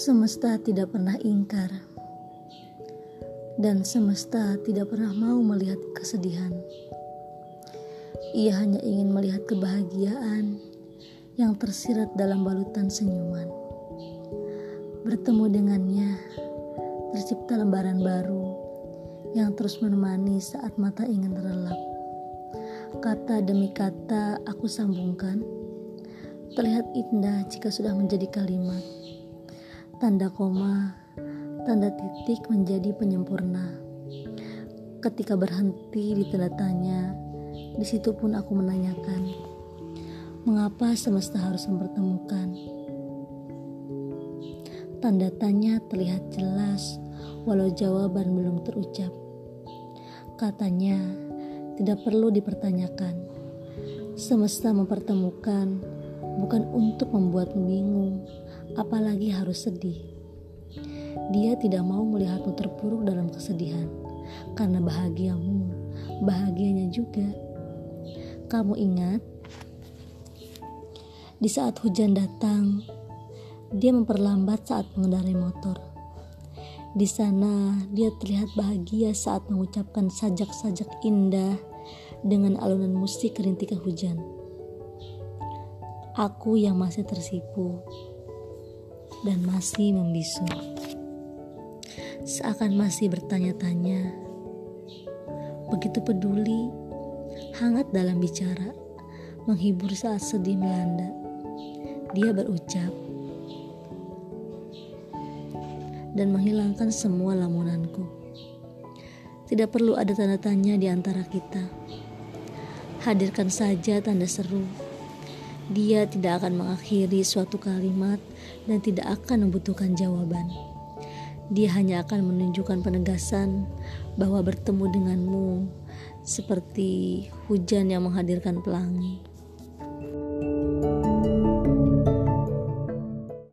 Semesta tidak pernah ingkar, dan semesta tidak pernah mau melihat kesedihan. Ia hanya ingin melihat kebahagiaan yang tersirat dalam balutan senyuman. Bertemu dengannya, tercipta lembaran baru yang terus menemani saat mata ingin terlelap. Kata demi kata aku sambungkan, terlihat indah jika sudah menjadi kalimat tanda koma, tanda titik menjadi penyempurna. Ketika berhenti di tanda tanya, di situ pun aku menanyakan, mengapa semesta harus mempertemukan? Tanda tanya terlihat jelas, walau jawaban belum terucap. Katanya, tidak perlu dipertanyakan. Semesta mempertemukan bukan untuk membuatmu bingung, apalagi harus sedih. Dia tidak mau melihatmu terpuruk dalam kesedihan, karena bahagiamu, bahagianya juga. Kamu ingat, di saat hujan datang, dia memperlambat saat mengendarai motor. Di sana, dia terlihat bahagia saat mengucapkan sajak-sajak indah dengan alunan musik rintikan hujan. Aku yang masih tersipu dan masih membisu. Seakan masih bertanya-tanya, begitu peduli, hangat dalam bicara, menghibur saat sedih melanda. Dia berucap dan menghilangkan semua lamunanku. Tidak perlu ada tanda tanya di antara kita. Hadirkan saja tanda seru dia tidak akan mengakhiri suatu kalimat dan tidak akan membutuhkan jawaban. Dia hanya akan menunjukkan penegasan bahwa bertemu denganmu seperti hujan yang menghadirkan pelangi.